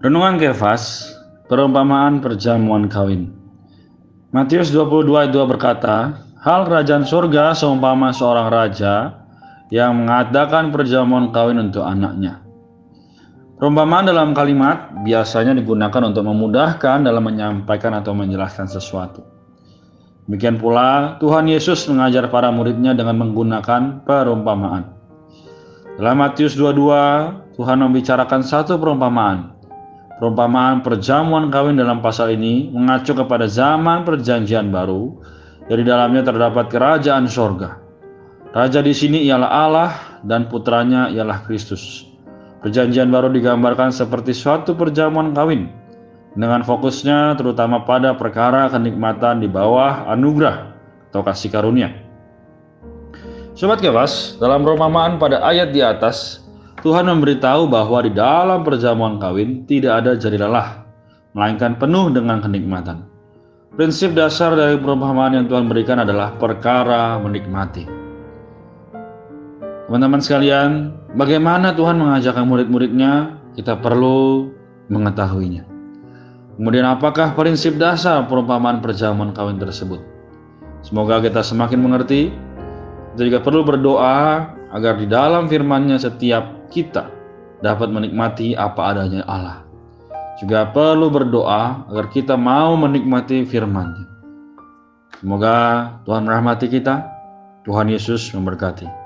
Renungan Kefas, perumpamaan perjamuan kawin. Matius 22 ayat 2 berkata, Hal kerajaan surga seumpama seorang raja yang mengadakan perjamuan kawin untuk anaknya. Perumpamaan dalam kalimat biasanya digunakan untuk memudahkan dalam menyampaikan atau menjelaskan sesuatu. Demikian pula Tuhan Yesus mengajar para muridnya dengan menggunakan perumpamaan. Dalam Matius 22, Tuhan membicarakan satu perumpamaan Perumpamaan perjamuan kawin dalam pasal ini mengacu kepada zaman perjanjian baru, di dalamnya terdapat kerajaan sorga. Raja di sini ialah Allah dan putranya ialah Kristus. Perjanjian baru digambarkan seperti suatu perjamuan kawin, dengan fokusnya terutama pada perkara kenikmatan di bawah anugerah atau kasih karunia. Sobat Kepas, dalam perumpamaan pada ayat di atas, Tuhan memberitahu bahwa di dalam perjamuan kawin tidak ada jari lelah, melainkan penuh dengan kenikmatan. Prinsip dasar dari perumpamaan yang Tuhan berikan adalah perkara menikmati. Teman-teman sekalian, bagaimana Tuhan mengajarkan murid-muridnya, kita perlu mengetahuinya. Kemudian apakah prinsip dasar perumpamaan perjamuan kawin tersebut? Semoga kita semakin mengerti. Kita juga perlu berdoa agar di dalam firman-Nya setiap kita dapat menikmati apa adanya Allah. Juga perlu berdoa agar kita mau menikmati firman-Nya. Semoga Tuhan merahmati kita. Tuhan Yesus memberkati.